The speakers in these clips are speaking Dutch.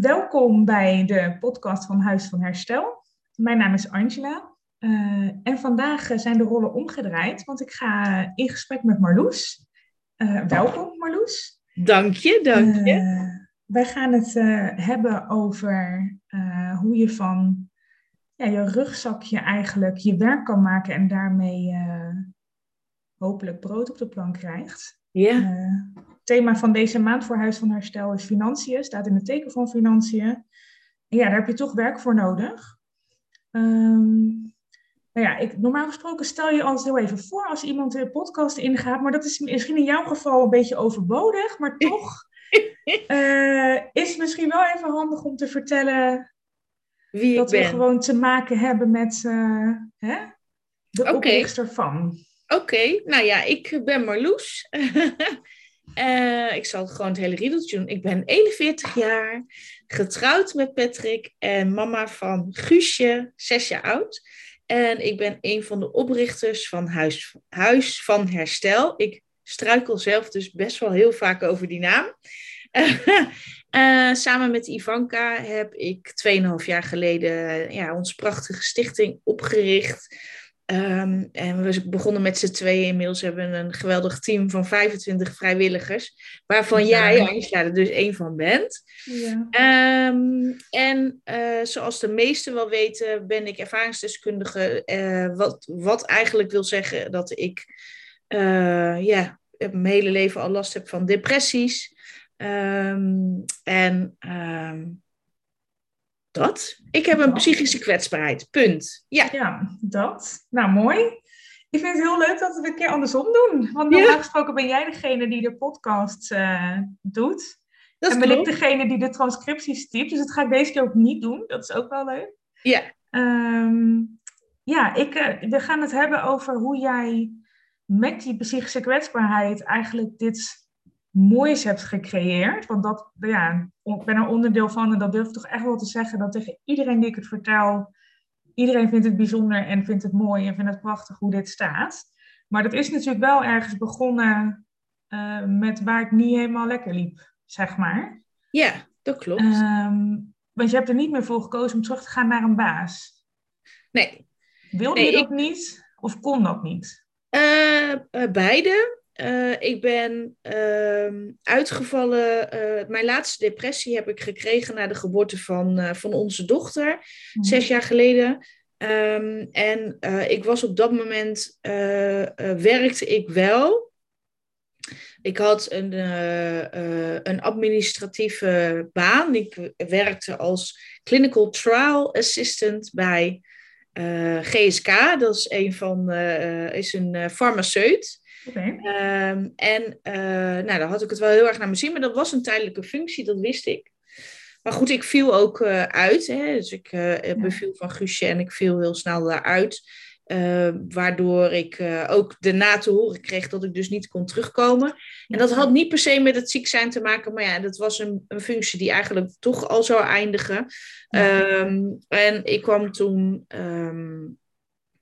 Welkom bij de podcast van Huis van Herstel. Mijn naam is Angela uh, en vandaag zijn de rollen omgedraaid, want ik ga in gesprek met Marloes. Uh, welkom Marloes. Dank je, dank je. Uh, wij gaan het hebben over hoe je van ja, je rugzakje eigenlijk je werk kan maken en daarmee hopelijk brood op de plank krijgt. Ja. Thema van deze maand voor Huis van Herstel is financiën, staat in het teken van financiën. En ja, daar heb je toch werk voor nodig. Um, nou ja, ik, normaal gesproken stel je altijd heel even voor als iemand de podcast ingaat, maar dat is misschien in jouw geval een beetje overbodig, maar toch uh, is het misschien wel even handig om te vertellen Wie dat we gewoon te maken hebben met uh, hè, de okay. oprichter van. Oké, okay. nou ja, ik ben Marloes. Uh, ik zal gewoon het hele riedeltje doen. Ik ben 41 jaar, getrouwd met Patrick en mama van Guusje, 6 jaar oud. En ik ben een van de oprichters van Huis, Huis van Herstel. Ik struikel zelf dus best wel heel vaak over die naam. uh, samen met Ivanka heb ik 2,5 jaar geleden ja, onze prachtige stichting opgericht. Um, en we begonnen met z'n tweeën. Inmiddels hebben we een geweldig team van 25 vrijwilligers. Waarvan ja. jij, Angela, er dus één van bent. Ja. Um, en uh, zoals de meesten wel weten, ben ik ervaringsdeskundige. Uh, wat, wat eigenlijk wil zeggen dat ik uh, ja, mijn hele leven al last heb van depressies. Um, en dat. Ik heb een psychische kwetsbaarheid. Punt. Ja. ja, dat. Nou, mooi. Ik vind het heel leuk dat we het een keer andersom doen. Want normaal ja. gesproken ben jij degene die de podcast uh, doet. Dat en ben klopt. ik degene die de transcripties typt. Dus dat ga ik deze keer ook niet doen. Dat is ook wel leuk. Ja. Um, ja, ik, uh, we gaan het hebben over hoe jij met die psychische kwetsbaarheid eigenlijk dit moois hebt gecreëerd. Want dat, ja, ik ben er onderdeel van en dat durf ik toch echt wel te zeggen. Dat tegen iedereen die ik het vertel, iedereen vindt het bijzonder en vindt het mooi en vindt het prachtig hoe dit staat. Maar dat is natuurlijk wel ergens begonnen uh, met waar het niet helemaal lekker liep, zeg maar. Ja, dat klopt. Um, want je hebt er niet meer voor gekozen om terug te gaan naar een baas. Nee. Wilde nee, je dat ik... niet of kon dat niet? Uh, uh, beide. Uh, ik ben uh, uitgevallen. Uh, mijn laatste depressie heb ik gekregen na de geboorte van, uh, van onze dochter, mm. zes jaar geleden. Um, en ik was op dat moment, werkte ik wel. Ik had een, een administratieve baan. Ik werkte als clinical trial assistant bij GSK. Dat is een, van, is een farmaceut. Okay. Um, en uh, nou, dan had ik het wel heel erg naar mijn zin, maar dat was een tijdelijke functie, dat wist ik. Maar goed, ik viel ook uh, uit. Hè? Dus ik uh, ja. beviel van Guusje en ik viel heel snel daaruit. waardoor ik ook daarna te horen kreeg dat ik dus niet kon terugkomen. En dat had niet per se met het ziek zijn te maken, maar ja, dat was een, een functie die eigenlijk toch al zou eindigen. Ja. Um, en ik kwam toen um,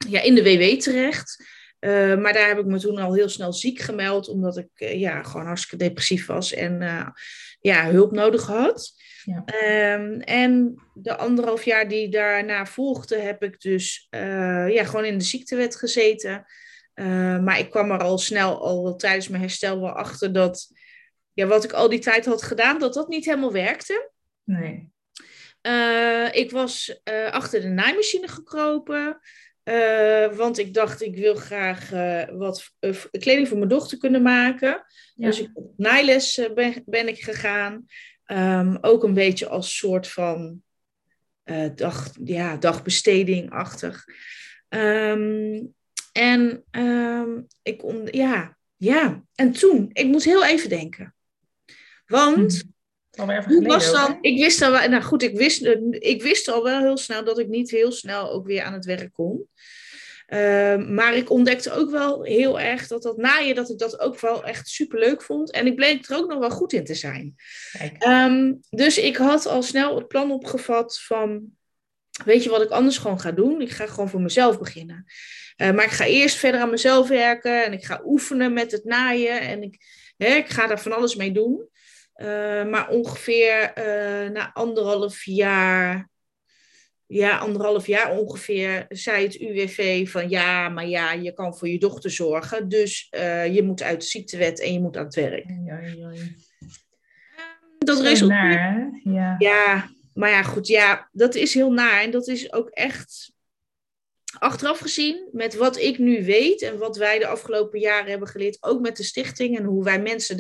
ja, in de WW terecht. Uh, maar daar heb ik me toen al heel snel ziek gemeld, omdat ik uh, ja, gewoon hartstikke depressief was en uh, ja, hulp nodig had. Ja. Um, en de anderhalf jaar die daarna volgde, heb ik dus ja, gewoon in de ziektewet gezeten. maar ik kwam er al snel, al tijdens mijn herstel, wel achter dat ja, wat ik al die tijd had gedaan, dat dat niet helemaal werkte. Nee. ik was achter de naaimachine gekropen. Uh, want ik dacht, ik wil graag uh, wat uh, kleding voor mijn dochter kunnen maken. Ja. Dus ik, op naailes ben, ben ik gegaan. Um, ook een beetje als soort van dag, ja, dagbesteding-achtig. Um, en um, ik om, ja, ja, en toen, ik moet heel even denken. Want hoe was dan? Ik wist al wel, nou goed, ik wist, ik wist al wel heel snel dat ik niet heel snel ook weer aan het werk kon. Uh, maar ik ontdekte ook wel heel erg dat dat naaien, dat ik dat ook wel echt super leuk vond. En ik bleek er ook nog wel goed in te zijn. Um, dus ik had al snel het plan opgevat van, weet je wat ik anders gewoon ga doen? Ik ga gewoon voor mezelf beginnen. Uh, maar ik ga eerst verder aan mezelf werken en ik ga oefenen met het naaien en ik, hè, ik ga daar van alles mee doen. Maar ongeveer na anderhalf jaar ja, anderhalf jaar ongeveer, zei het UWV van ja, maar ja, je kan voor je dochter zorgen. Dus uh, je moet uit de ziektewet en je moet aan het werk. Dat resulteert. Ja. ja, maar ja, goed, ja, dat is heel naar. En dat is ook echt achteraf gezien, met wat ik nu weet en wat wij de afgelopen jaren hebben geleerd, ook met de stichting en hoe wij mensen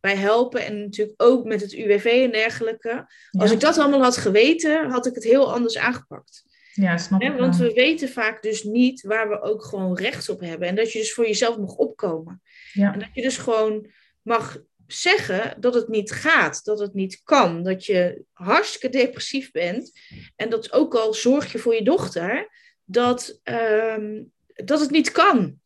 daarbij helpen en natuurlijk ook met het UWV en dergelijke. Als ik dat allemaal had geweten, had ik het heel anders aangepakt. Ja, snap ik. Want we weten vaak dus niet waar we ook gewoon recht op hebben. En dat je dus voor jezelf mag opkomen. Ja. En dat je dus gewoon mag zeggen dat het niet gaat, dat het niet kan, dat je hartstikke depressief bent en dat ook al zorg je voor je dochter, dat, ehm, dat het niet kan.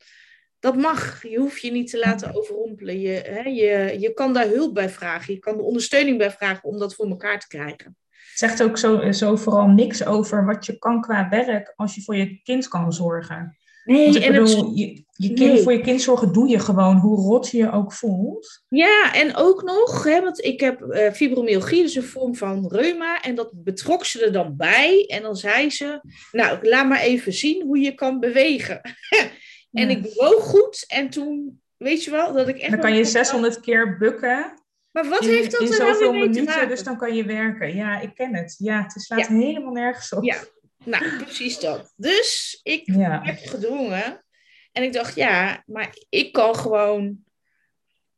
Dat mag. Je hoeft je niet te laten overrompelen. Je, hè, je, je kan daar hulp bij vragen. Je kan de ondersteuning bij vragen om dat voor elkaar te krijgen. Het zegt ook zo, zo vooral niks over wat je kan qua werk als je voor je kind kan zorgen. Nee, ik en bedoel, het... je, je kind, voor je kind zorgen doe je gewoon, hoe rot je je ook voelt. Ja, en ook nog, hè, want ik heb uh, fibromyalgie, dus een vorm van reuma, en dat betrok ze er dan bij. En dan zei ze, nou, laat maar even zien hoe je kan bewegen. en ik bewoog goed, en toen, weet je wel, dat ik echt... Dan kan je 600 keer bukken. Maar wat heeft dat in er zoveel minuten, dus dan kan je werken. Ja, ik ken het. Ja, het slaat helemaal nergens op. Ja, nou, precies dat. Dus ik heb gedwongen. En ik dacht, ja, maar ik kan gewoon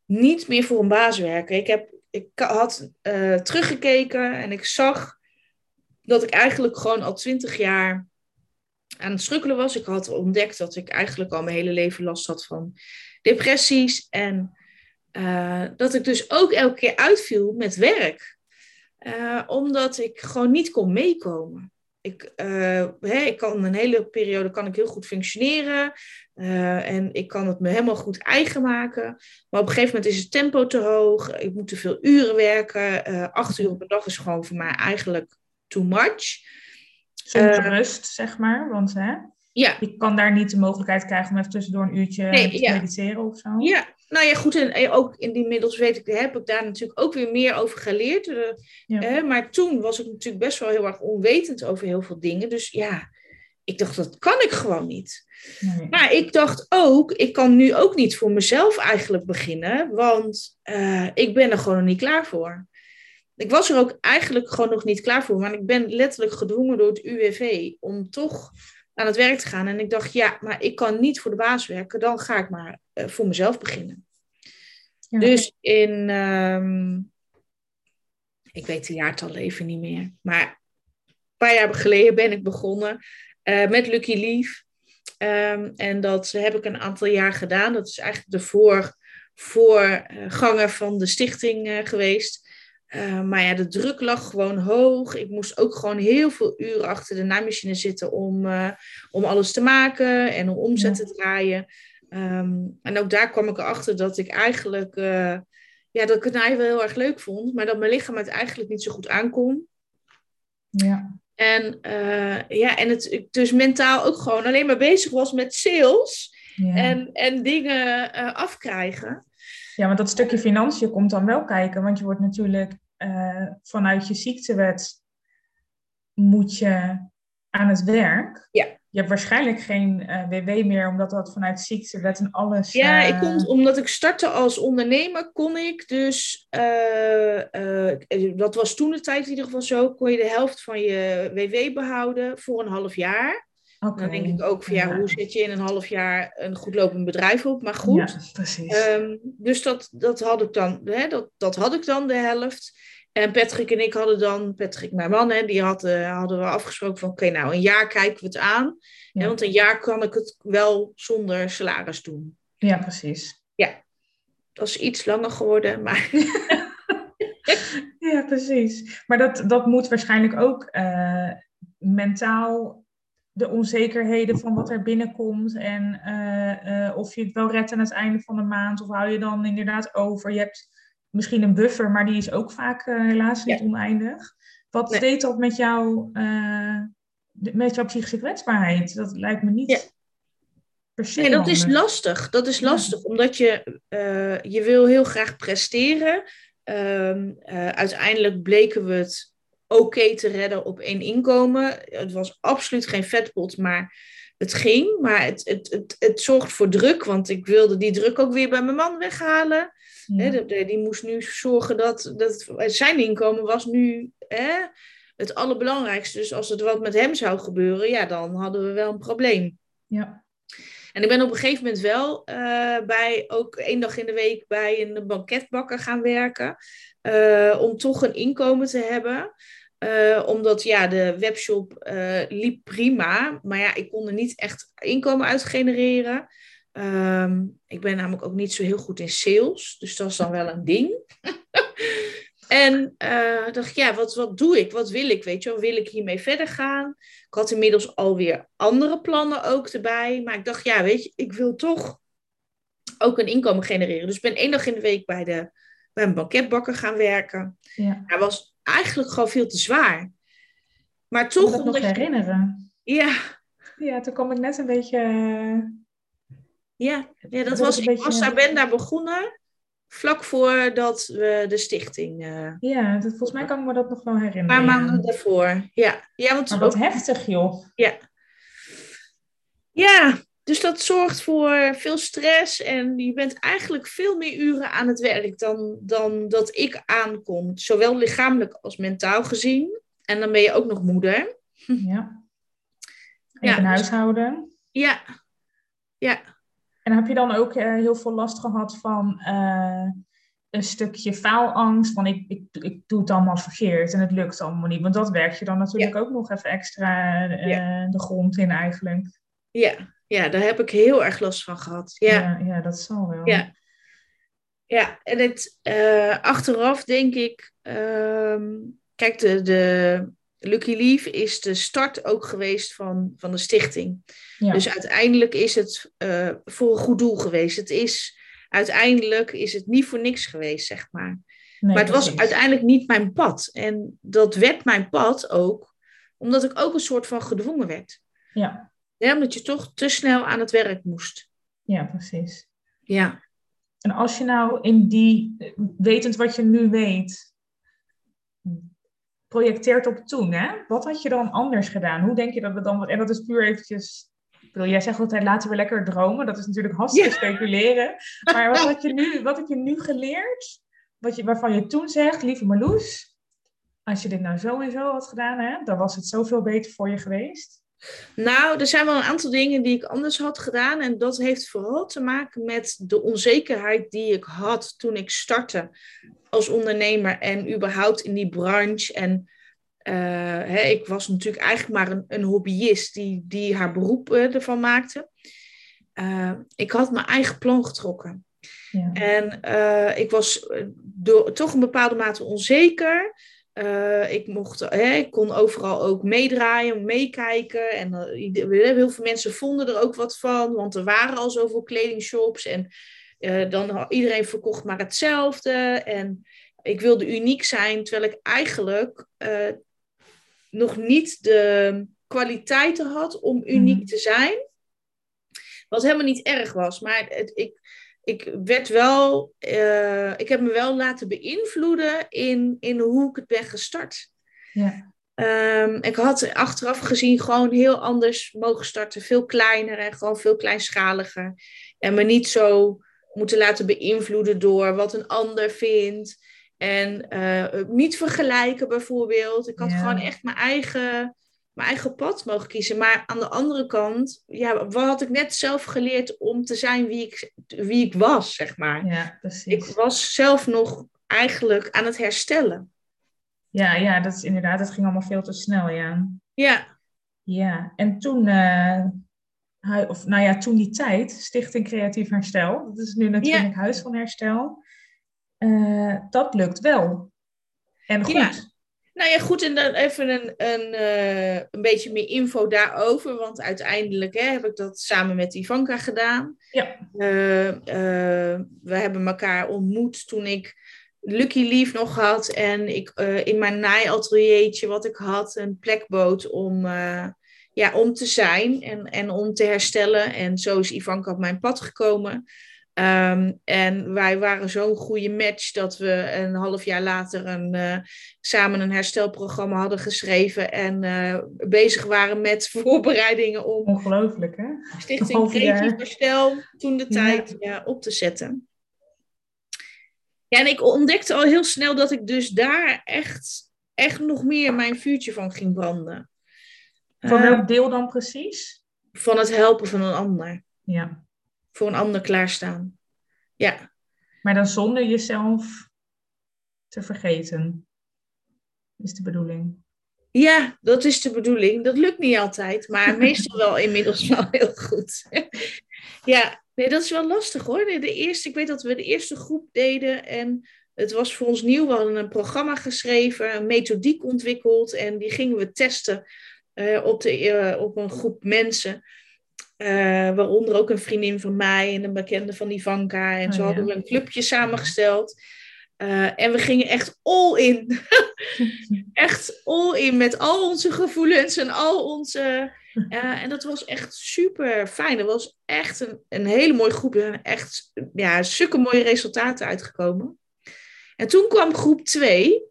niet meer voor een baas werken. Ik, heb, ik had uh, teruggekeken en ik zag dat ik eigenlijk gewoon al twintig jaar aan het strukkelen was. Ik had ontdekt dat ik eigenlijk al mijn hele leven last had van depressies. En uh, dat ik dus ook elke keer uitviel met werk. Uh, omdat ik gewoon niet kon meekomen. Ik, uh, hè, ik kan een hele periode kan ik heel goed functioneren. En ik kan het me helemaal goed eigen maken. Maar op een gegeven moment is het tempo te hoog. Ik moet te veel uren werken. Acht uur op een dag is gewoon voor mij eigenlijk too much. Zonder rust, zeg maar. Want hè, ja. je kan daar niet de mogelijkheid krijgen om even tussendoor een uurtje te mediteren of zo. Ja, nou ja, goed, en ook in die middels weet ik, heb ik daar natuurlijk ook weer meer over geleerd. Eh, maar toen was ik natuurlijk best wel heel erg onwetend over heel veel dingen. Dus ja, ik dacht, dat kan ik gewoon niet. Nee. Maar ik dacht ook, ik kan nu ook niet voor mezelf eigenlijk beginnen, want uh, ik ben er gewoon niet klaar voor. Ik was er ook eigenlijk gewoon nog niet klaar voor, maar ik ben letterlijk gedwongen door het UWV om toch aan het werk te gaan. En ik dacht, ja, maar ik kan niet voor de baas werken, dan ga ik maar uh, voor mezelf beginnen. Ja. Dus in, um, ik weet de jaartallen even niet meer, maar een paar jaar geleden ben ik begonnen uh, met Lucky Leaf. Um, en dat heb ik een aantal jaar gedaan. Dat is eigenlijk de voor, voorganger van de stichting uh, geweest. Uh, maar ja, de druk lag gewoon hoog. Ik moest ook gewoon heel veel uren achter de naaimachine zitten om, uh, om alles te maken en om omzet te draaien. Um, en ook daar kwam ik erachter dat ik eigenlijk, uh, ja, dat ik het naaien wel heel erg leuk vond, maar dat mijn lichaam het eigenlijk niet zo goed aankon. Ja. En, ja, en het ik dus mentaal ook gewoon alleen maar bezig was met sales ja. en, en dingen afkrijgen. Ja, want dat stukje financiën komt dan wel kijken, want je wordt natuurlijk uh, vanuit je ziektewet moet je aan het werk. Ja. Je hebt waarschijnlijk geen uh, eh, WW meer, omdat dat vanuit ziektewet en alles. Ja, ik kon, eh, omdat ik startte als ondernemer, kon ik dus. dat was toen de tijd in ieder geval zo. Kon je de helft van je WW behouden voor een half jaar. Dan denk ik ook van ja, hoe zet je in een half jaar een goed lopend bedrijf op? Maar goed. Ja, precies. Um, dus dat, dat, had ik dan, hè, dat, dat had ik dan de helft. En Patrick en ik hadden dan, Patrick, mijn man, hè, die had, uh, hadden we afgesproken van oké, okay, nou een jaar kijken we het aan. Ja. Hè, want een jaar kan ik het wel zonder salaris doen. Ja, precies. Ja, dat is iets langer geworden, maar. ja, precies. Maar dat, dat moet waarschijnlijk ook uh, mentaal de onzekerheden van wat er binnenkomt en uh, uh, of je het wel redt aan het einde van de maand of hou je dan inderdaad over. Je hebt misschien een buffer, maar die is ook vaak uh, helaas niet ja. oneindig. Wat nee. deed dat met, jou, met jouw psychische kwetsbaarheid? Dat lijkt me niet. Ja. Per se nee, dat is lastig. Dat is lastig, ja. omdat je, je wil heel graag presteren. ehm, eh, uiteindelijk bleken we het oké te redden op één inkomen. Het was absoluut geen vetpot, maar het ging. Maar het, het, het, het zorgt voor druk, want ik wilde die druk ook weer bij mijn man weghalen. die moest nu zorgen dat, dat zijn inkomen was nu het allerbelangrijkste. Dus als het wat met hem zou gebeuren, ja, dan hadden we wel een probleem. Ja. En ik ben op een gegeven moment wel uh, bij, ook één dag in de week bij een banketbakker gaan werken. Uh, om toch een inkomen te hebben. Uh, omdat ja, de webshop liep prima. Maar ja, ik kon er niet echt inkomen uit genereren. Um, ik ben namelijk ook niet zo heel goed in sales. Dus dat is dan wel een ding. En uh, dacht ja, wat, wat doe ik? Wat wil ik? Weet je wel, wil ik hiermee verder gaan? Ik had inmiddels alweer andere plannen ook erbij. Maar ik dacht, ja, weet je, ik wil toch ook een inkomen genereren. Dus ik ben één dag in de week bij, de, bij een banketbakker gaan werken. Ja. Hij was eigenlijk gewoon veel te zwaar. Maar toch... Ik nog herinneren. Ja. Ja, toen kwam ik net een beetje... Ja, ja dat, was... Ik was daar, ben daar begonnen vlak voordat we de stichting. Uh, ja, dat, volgens mij kan ik me dat nog wel herinneren. Een paar maanden daarvoor, ja. ja want maar wat heftig, joh. Ja. Ja, dus dat zorgt voor veel stress en je bent eigenlijk veel meer uren aan het werk dan, dan dat ik aankom. Zowel lichamelijk als mentaal gezien. En dan ben je ook nog moeder. Ja. En ja, huishouden. Ja. Ja. En heb je dan ook uh, heel veel last gehad van uh, een stukje faalangst? Van ik, ik, ik doe het allemaal verkeerd en het lukt allemaal niet. Want dat werk je dan natuurlijk ook nog even extra uh, ja. de grond in eigenlijk. Ja. Ja, daar heb ik heel erg last van gehad. Ja, ja, ja dat zal wel. Ja, ja en het, achteraf denk ik... Ehm, kijk, de, de, Lucky Leaf is de start ook geweest van, van de stichting. Dus uiteindelijk is het uh, voor een goed doel geweest. Het is, uiteindelijk is het niet voor niks geweest, zeg maar. maar het was uiteindelijk niet mijn pad. En dat werd mijn pad ook, omdat ik ook een soort van gedwongen werd. Ja. Ja omdat je toch te snel aan het werk moest. Ja, precies. Ja. En als je nou in die, wetend wat je nu weet, projecteert op toen, hè? Wat had je dan anders gedaan? Hoe denk je dat we dan... En dat is puur eventjes... Wil jij zegt altijd, laten we lekker dromen. Dat is natuurlijk hartstikke speculeren. Maar wat had je nu, wat heb je nu geleerd? Wat je, waarvan je toen zegt, lieve Marloes... Als je dit nou zo en zo had gedaan, hè, dan was het zoveel beter voor je geweest. Nou, er zijn wel een aantal dingen die ik anders had gedaan. En dat heeft vooral te maken met de onzekerheid die ik had toen ik startte als ondernemer en überhaupt in die branche. En uh, hè, ik was natuurlijk eigenlijk maar een, een hobbyist die, die haar beroep uh, ervan maakte. Uh, ik had mijn eigen plan getrokken. Ja. En ik was door, toch een bepaalde mate onzeker. Ik, mocht, hè, ik kon overal ook meedraaien, meekijken. En heel veel mensen vonden er ook wat van, want er waren al zoveel kledingshops. En uh, dan iedereen verkocht maar hetzelfde. En ik wilde uniek zijn, terwijl ik eigenlijk uh, nog niet de kwaliteiten had om uniek mhm. te zijn. Wat helemaal niet erg was. Maar het, ik, ik werd wel, uh, ik heb me wel laten beïnvloeden in, in hoe ik het ben gestart. Ja. Um, ik had achteraf gezien gewoon heel anders mogen starten. Veel kleiner en gewoon veel kleinschaliger. En me niet zo moeten laten beïnvloeden door wat een ander vindt. En uh, niet vergelijken bijvoorbeeld. Ik had gewoon echt mijn eigen, mijn eigen pad mogen kiezen. Maar aan de andere kant, ja, wat had ik net zelf geleerd om te zijn wie ik, wie ik was, zeg maar. Ja, precies. Ik was zelf nog eigenlijk aan het herstellen. Ja, ja, dat is inderdaad, het ging allemaal veel te snel, ja. Ja. Ja, en toen, uh, of nou ja, toen die tijd, Stichting Creatief Herstel, dat is nu natuurlijk Huis van Herstel, uh, dat lukt wel. En goed. Ja. Nou ja, goed, en dan even een, een, uh, een beetje meer info daarover. Want uiteindelijk hè, heb ik dat samen met Ivanka gedaan. Ja. Uh, we hebben elkaar ontmoet toen ik Lucky Leaf nog had. En ik in mijn naaiateliertje wat ik had, een plek bood om, ja, om te zijn en, en om te herstellen. En zo is Ivanka op mijn pad gekomen. Ehm, en wij waren zo'n goede match dat we een half jaar later een, uh, samen een herstelprogramma hadden geschreven en uh, bezig waren met voorbereidingen om Ongelooflijk, hè? Stichting Creatief Herstel toen de tijd ja. op te zetten. Ja, en ik ontdekte al heel snel dat ik dus daar echt, echt nog meer mijn vuurtje van ging branden. Van welk deel dan precies? Van het helpen van een ander. Ja voor een ander klaarstaan. Ja. Maar dan zonder jezelf te vergeten, is de bedoeling. Ja, dat is de bedoeling. Dat lukt niet altijd, maar meestal wel inmiddels wel heel goed. ja, nee, dat is wel lastig hoor. De eerste, ik weet dat we de eerste groep deden en het was voor ons nieuw. We hadden een programma geschreven, een methodiek ontwikkeld en die gingen we testen uh, op, de, uh, op een groep mensen. Uh, waaronder ook een vriendin van mij en een bekende van Ivanka. En oh, zo hadden we een clubje samengesteld. Uh, en we gingen echt all in. echt all in met al onze gevoelens en al onze. Uh, en dat was echt super fijn. Dat was echt een, een hele mooie groep. Er zijn echt ja, zulke mooie resultaten uitgekomen. En toen kwam groep 2.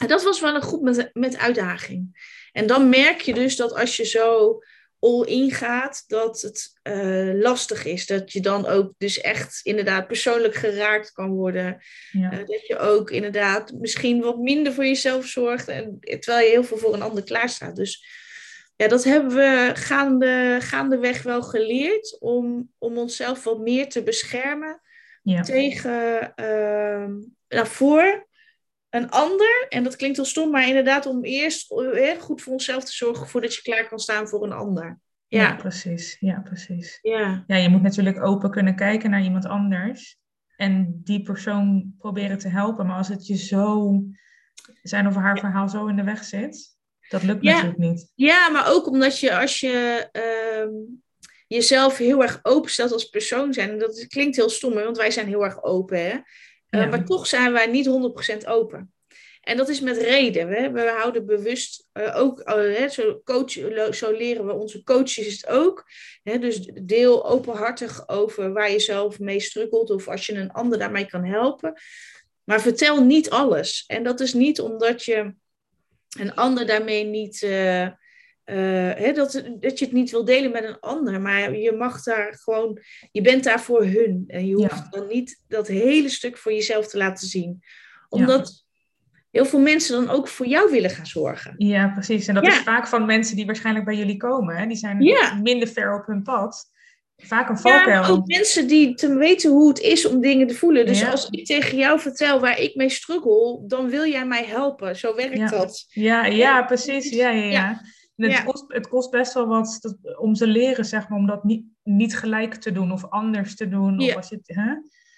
En dat was wel een groep met, met uitdaging. En dan merk je dus dat als je zo all in gaat, dat het uh, lastig is. Dat je dan ook dus echt inderdaad persoonlijk geraakt kan worden. Ja. Uh, dat je ook inderdaad misschien wat minder voor jezelf zorgt. En, terwijl je heel veel voor een ander klaarstaat. Dus ja, dat hebben we gaande, gaandeweg wel geleerd. Om, om onszelf wat meer te beschermen ja. tegen uh, nou, voor een ander, en dat klinkt heel stom, maar inderdaad om eerst eh, goed voor onszelf te zorgen voordat je klaar kan staan voor een ander. Ja, ja precies. Ja, precies. Ja. ja, je moet natuurlijk open kunnen kijken naar iemand anders en die persoon proberen te helpen. Maar als het je zo, zijn of haar verhaal zo in de weg zit, dat lukt ja. natuurlijk niet. Ja, maar ook omdat je als je ehm, jezelf heel erg openstelt als persoon zijn, en dat klinkt heel stom, want wij zijn heel erg open, hè. Uh, Maar toch zijn wij niet 100% open. En dat is met reden. Hè? We houden bewust uh, ook, uh, zo, coach, zo leren we onze coaches het ook. Hè? Dus deel openhartig over waar je zelf mee struggelt of als je een ander daarmee kan helpen. Maar vertel niet alles. En dat is niet omdat je een ander daarmee niet. Uh, hè, dat, dat je het niet wil delen met een ander, maar je mag daar gewoon, je bent daar voor hun. En je hoeft ja. dan niet dat hele stuk voor jezelf te laten zien. Omdat heel veel mensen dan ook voor jou willen gaan zorgen. Ja, precies. En dat ja. is vaak van mensen die waarschijnlijk bij jullie komen. Hè? Die zijn ja. minder ver op hun pad. Vaak een valkuil. Ja, ook mensen die te weten hoe het is om dingen te voelen. Dus als ik tegen jou vertel waar ik mee struggle, dan wil jij mij helpen. Zo werkt dat. Ja, ja, precies. Ja, ja, ja. Het, ja. kost, het kost best wel wat dat, om te leren, zeg maar, om dat niet, niet gelijk te doen of anders te doen. Ja. Of als je, hè?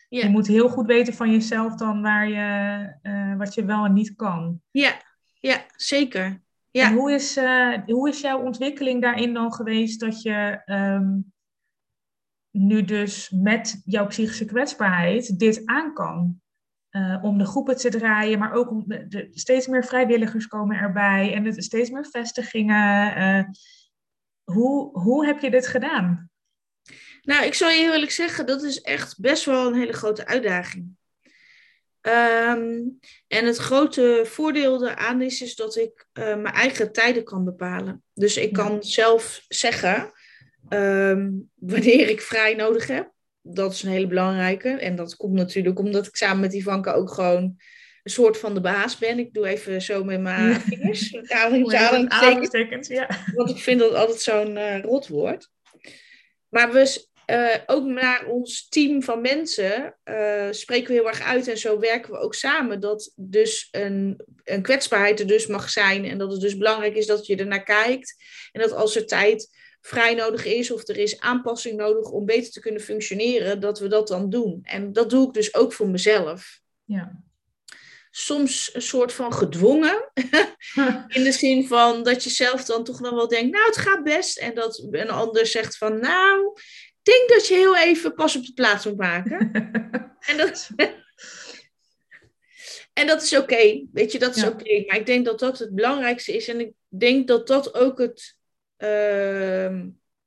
je moet heel goed weten van jezelf dan waar je, uh, wat je wel en niet kan. Ja, ja zeker. Ja. En hoe is, uh, hoe is jouw ontwikkeling daarin dan geweest dat je um, nu dus met jouw psychische kwetsbaarheid dit aan kan? Uh, om de groepen te draaien, maar ook om de, de, steeds meer vrijwilligers komen erbij en het, steeds meer vestigingen. Uh, hoe, hoe heb je dit gedaan? Nou, ik zal je heel eerlijk zeggen, dat is echt best wel een hele grote uitdaging. Um, en het grote voordeel eraan is, is dat ik uh, mijn eigen tijden kan bepalen. Dus ik kan zelf zeggen um, wanneer ik vrij nodig heb dat is een hele belangrijke. En dat komt natuurlijk omdat ik samen met Ivanka ook gewoon een soort van de baas ben. Ik doe even zo met mijn vingers. Aanhalingstekens, ja. Want ik vind dat altijd zo'n uh, rotwoord. Maar we, uh, ook naar ons team van mensen uh, spreken we heel erg uit. En zo werken we ook samen. Dat dus een, een kwetsbaarheid er dus mag zijn. En dat het dus belangrijk is dat je er naar kijkt. En dat als er tijd vrij nodig is of er is aanpassing nodig om beter te kunnen functioneren, dat we dat dan doen. En dat doe ik dus ook voor mezelf. Ja. Soms een soort van gedwongen. In de zin van dat je zelf dan toch nog wel denkt, nou het gaat best. En dat een ander zegt van, nou, ik denk dat je heel even pas op de plaats moet maken. en dat... En dat is oké, okay. weet je, dat is ja. oké. Okay. Maar ik denk dat dat het belangrijkste is. En ik denk dat dat ook het,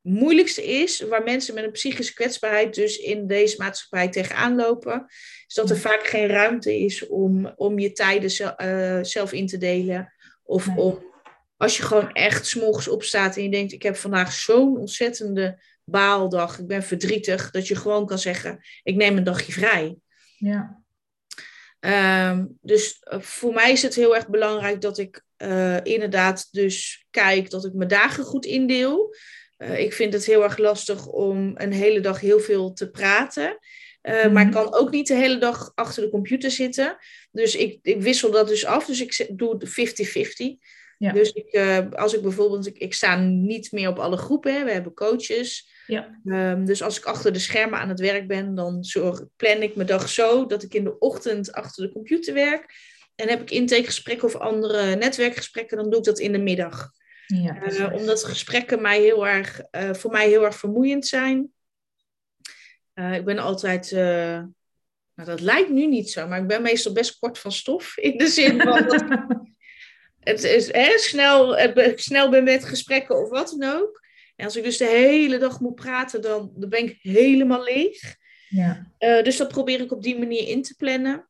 moeilijkste is, waar mensen met een psychische kwetsbaarheid dus in deze maatschappij tegenaan lopen, is dat er vaak geen ruimte is om, om je tijden uh, zelf in te delen. Of om, als je gewoon echt s'morgens opstaat en je denkt, ik heb vandaag zo'n ontzettende baaldag, ik ben verdrietig, dat je gewoon kan zeggen, ik neem een dagje vrij. Ja. Ehm, dus eh, voor mij is het heel erg belangrijk dat ik uh, inderdaad dus kijk dat ik mijn dagen goed indeel. Uh, ik vind het heel erg lastig om een hele dag heel veel te praten. Uh, Maar ik mhm. kan ook niet de hele dag achter de computer zitten. Dus ik, ik wissel dat dus af. Dus ik doe 50-50. Ja. Dus ik, als ik bijvoorbeeld, ik, ik, sta niet meer op alle groepen. Hè. We hebben coaches. Ja. Um, dus als ik achter de schermen aan het werk ben, dan zorg, plan ik mijn dag zo dat ik in de ochtend achter de computer werk. En heb ik intakegesprekken of andere netwerkgesprekken, dan doe ik dat in de middag. Ja, uh, omdat gesprekken mij heel erg, uh, voor mij heel erg vermoeiend zijn. Uh, ik ben altijd, nou dat lijkt nu niet zo, maar ik ben meestal best kort van stof. In de zin van dat het is hè, snel, snel ben met gesprekken of wat dan ook. En als ik dus de hele dag moet praten, dan, dan ben ik helemaal leeg. Ja. dus dat probeer ik op die manier in te plannen.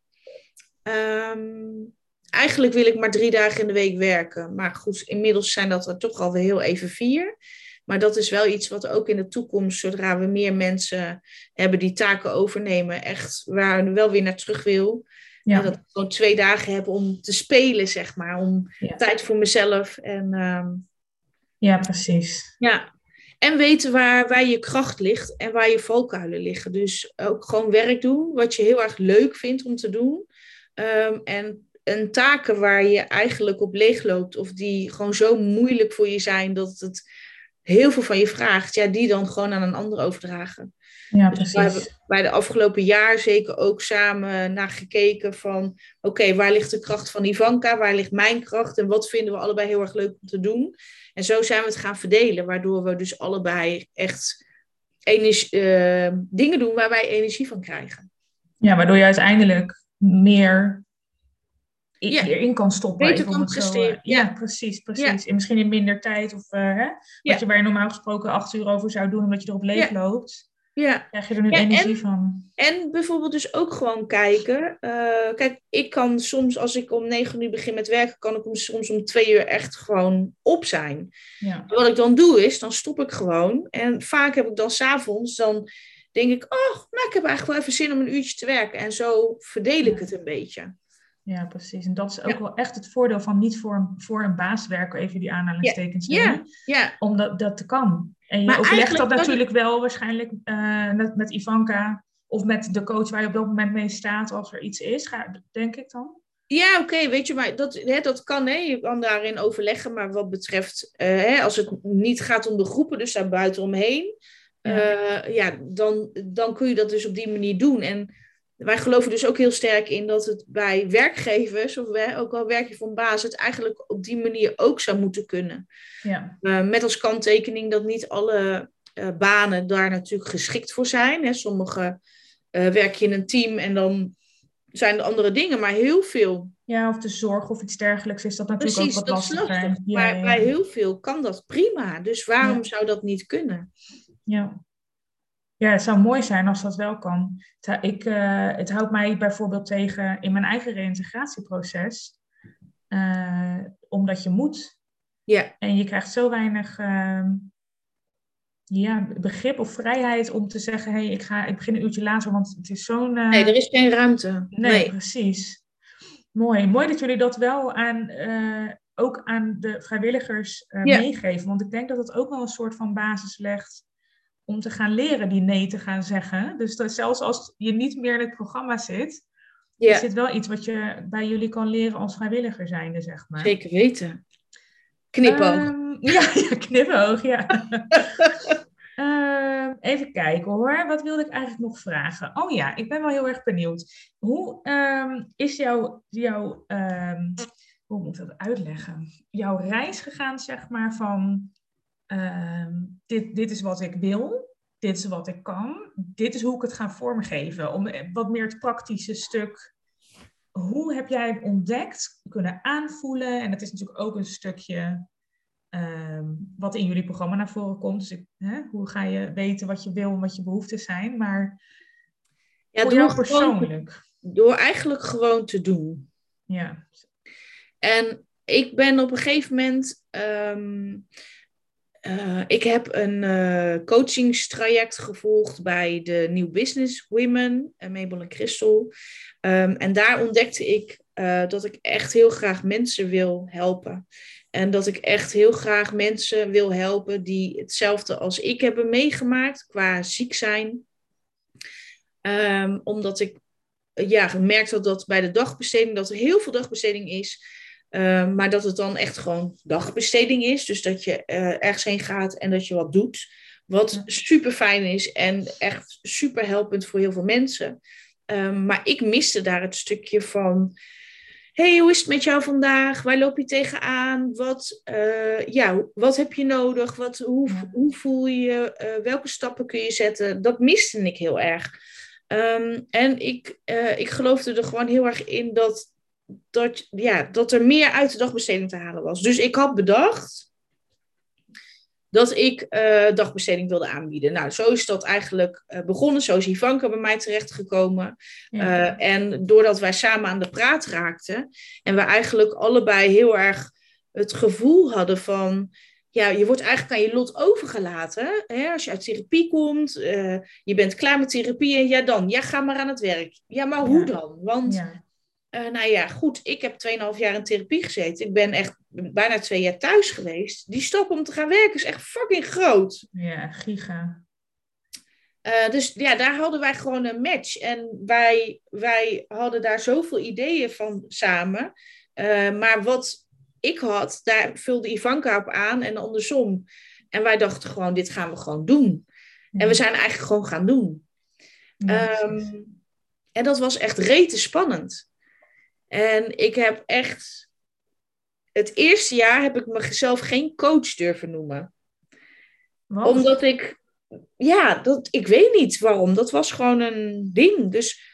Um, eigenlijk wil ik maar drie dagen in de week werken. Maar goed, inmiddels zijn dat er toch alweer heel even vier. Maar dat is wel iets wat ook in de toekomst, zodra we meer mensen hebben die taken overnemen, echt waar wel weer naar terug wil. Ja. Dat ik gewoon twee dagen heb om te spelen, zeg maar. Om tijd voor mezelf. En, um, ja, precies. Ja. En weten waar, waar je kracht ligt en waar je valkuilen liggen. Dus ook gewoon werk doen wat je heel erg leuk vindt om te doen. Um, en, en taken waar je eigenlijk op leeg loopt of die gewoon zo moeilijk voor je zijn dat het heel veel van je vraagt, ja, die dan gewoon aan een ander overdragen. Ja, dus precies. we hebben bij de afgelopen jaar zeker ook samen naar gekeken van, oké, waar ligt de kracht van Ivanka, waar ligt mijn kracht en wat vinden we allebei heel erg leuk om te doen. En zo zijn we het gaan verdelen, waardoor we dus allebei echt energie, uh, dingen doen waar wij energie van krijgen. Ja, waardoor je uiteindelijk meer ja. erin kan stoppen. Beter kan presteren. Ja. ja. precies, precies. En misschien in minder tijd of uh, hè, wat je waar je normaal gesproken acht uur over zou doen omdat je erop leeg loopt. Ja. Krijg je er nu energie en, van. En bijvoorbeeld dus ook gewoon kijken. Uh, kijk, ik kan soms als ik om negen uur begin met werken, kan ik om, soms om twee uur echt gewoon op zijn. Ja. Wat ik dan doe is, dan stop ik gewoon. En vaak heb ik dan s'avonds, dan denk ik, oh, nou, ik heb eigenlijk wel even zin om een uurtje te werken. En zo verdeel ik het een beetje. Ja, precies. En dat is ook wel echt het voordeel van niet voor een, voor een baas werken, even die aanhalingstekens ja. ja, ja. Omdat dat te kan. En je overlegt dat natuurlijk wel waarschijnlijk uh, met, met Ivanka of met de coach waar je op dat moment mee staat als er iets is, ga, denk ik dan. Ja, oké, weet je, maar dat, hè, dat kan, hè, je kan daarin overleggen. Maar wat betreft, uh, hè, als het niet gaat om de groepen, dus daar buiten omheen, ja. Uh, ja, dan, dan kun je dat dus op die manier doen. En wij geloven dus ook heel sterk in dat het bij werkgevers, of wij, ook al werk je voor een baas, het eigenlijk op die manier ook zou moeten kunnen. Ja. Uh, met als kanttekening dat niet alle uh, banen daar natuurlijk geschikt voor zijn. Hè. Sommige uh, werk je in een team en dan zijn er andere dingen, maar heel veel. Ja, of de zorg of iets dergelijks is dat natuurlijk Precies, ook wat lastig. lastig. lastig. Ja, maar ja. bij heel veel kan dat prima. Dus waarom zou dat niet kunnen? Ja. Ja, het zou mooi zijn als dat wel kan. Ik, uh, het houdt mij bijvoorbeeld tegen in mijn eigen reïntegratieproces, uh, omdat je moet. Ja. En je krijgt zo weinig uh, ja, begrip of vrijheid om te zeggen: hé, hey, ik, ga, ik begin een uurtje later, want het is zo'n. Eh, nee, er is geen ruimte. Nee, nee, precies. Mooi. Mooi dat jullie dat wel aan, ook aan de vrijwilligers ja. meegeven. Want ik denk dat het ook wel een soort van basis legt om te gaan leren die nee te gaan zeggen. Dus dat zelfs als je niet meer in het programma zit, ja. is dit wel iets wat je bij jullie kan leren als vrijwilliger zijnde, zeg maar. Zeker weten. Knipoog. Um, ja, ja, knipoog, ja. um, even kijken hoor, wat wilde ik eigenlijk nog vragen? Oh ja, ik ben wel heel erg benieuwd. Hoe um, is jouw, jouw hoe moet ik dat uitleggen? Jouw reis gegaan, zeg maar, van uh, dit, dit is wat ik wil, dit is wat ik kan, dit is hoe ik het ga vormgeven. Om wat meer het praktische stuk. Hoe heb jij ontdekt, kunnen aanvoelen? En het is natuurlijk ook een stukje ehm, wat in jullie programma naar voren komt. Dus ik, hè, hoe ga je weten wat je wil en wat je behoeften zijn. Maar ja, voor jou persoonlijk. door eigenlijk gewoon te doen. Ja. En ik ben op een gegeven moment. Ehm, eh, ik heb een uh, coachingstraject gevolgd bij de New Business Women, uh, Mabel en Christel. Ehm, en daar ontdekte ik dat ik echt heel graag mensen wil helpen. En dat ik echt heel graag mensen wil helpen die hetzelfde als ik hebben meegemaakt qua ziek zijn. Um, omdat ik ja, gemerkt had dat bij de dagbesteding, dat er heel veel dagbesteding is. Ehm, maar dat het dan echt gewoon dagbesteding is. Dus dat je uh, ergens heen gaat en dat je wat doet. Wat super fijn is en echt super helpend voor heel veel mensen. Um, maar ik miste daar het stukje van. hey, hoe is het met jou vandaag? Waar loop je tegenaan? Wat, uh, ja, wat heb je nodig? Wat, hoe, hoe voel je je? Uh, welke stappen kun je zetten? Dat miste ik heel erg. Um, en ik, ik geloofde er gewoon heel erg in dat dat, ja, dat er meer uit de dagbesteding te halen was. Dus ik had bedacht dat ik uh, dagbesteding wilde aanbieden. Nou, zo is dat eigenlijk uh, begonnen. Zo is Ivanka bij mij terechtgekomen. Ja. Uh, en doordat wij samen aan de praat raakten en we eigenlijk allebei heel erg het gevoel hadden van ja, je wordt eigenlijk aan je lot overgelaten. Hè? Als je uit therapie komt, je bent klaar met therapie en ja dan, ja ga maar aan het werk. Ja, maar hoe dan? Want ja. Uh, nou ja, goed, ik heb 2,5 jaar in therapie gezeten. Ik ben echt bijna twee jaar thuis geweest. Die stap om te gaan werken is echt fucking groot. Ja, giga. Uh, dus ja, daar hadden wij gewoon een match. En wij, wij hadden daar zoveel ideeën van samen. Uh, maar wat ik had, daar vulde Ivanka op aan en andersom. En wij dachten gewoon, dit gaan we gewoon doen. Ja. En we zijn eigenlijk gewoon gaan doen. Ja, um, en dat was echt rete spannend. En ik heb echt. Het eerste jaar heb ik mezelf geen coach durven noemen. Wat? Omdat ik. Ja, dat, ik weet niet waarom. Dat was gewoon een ding. Dus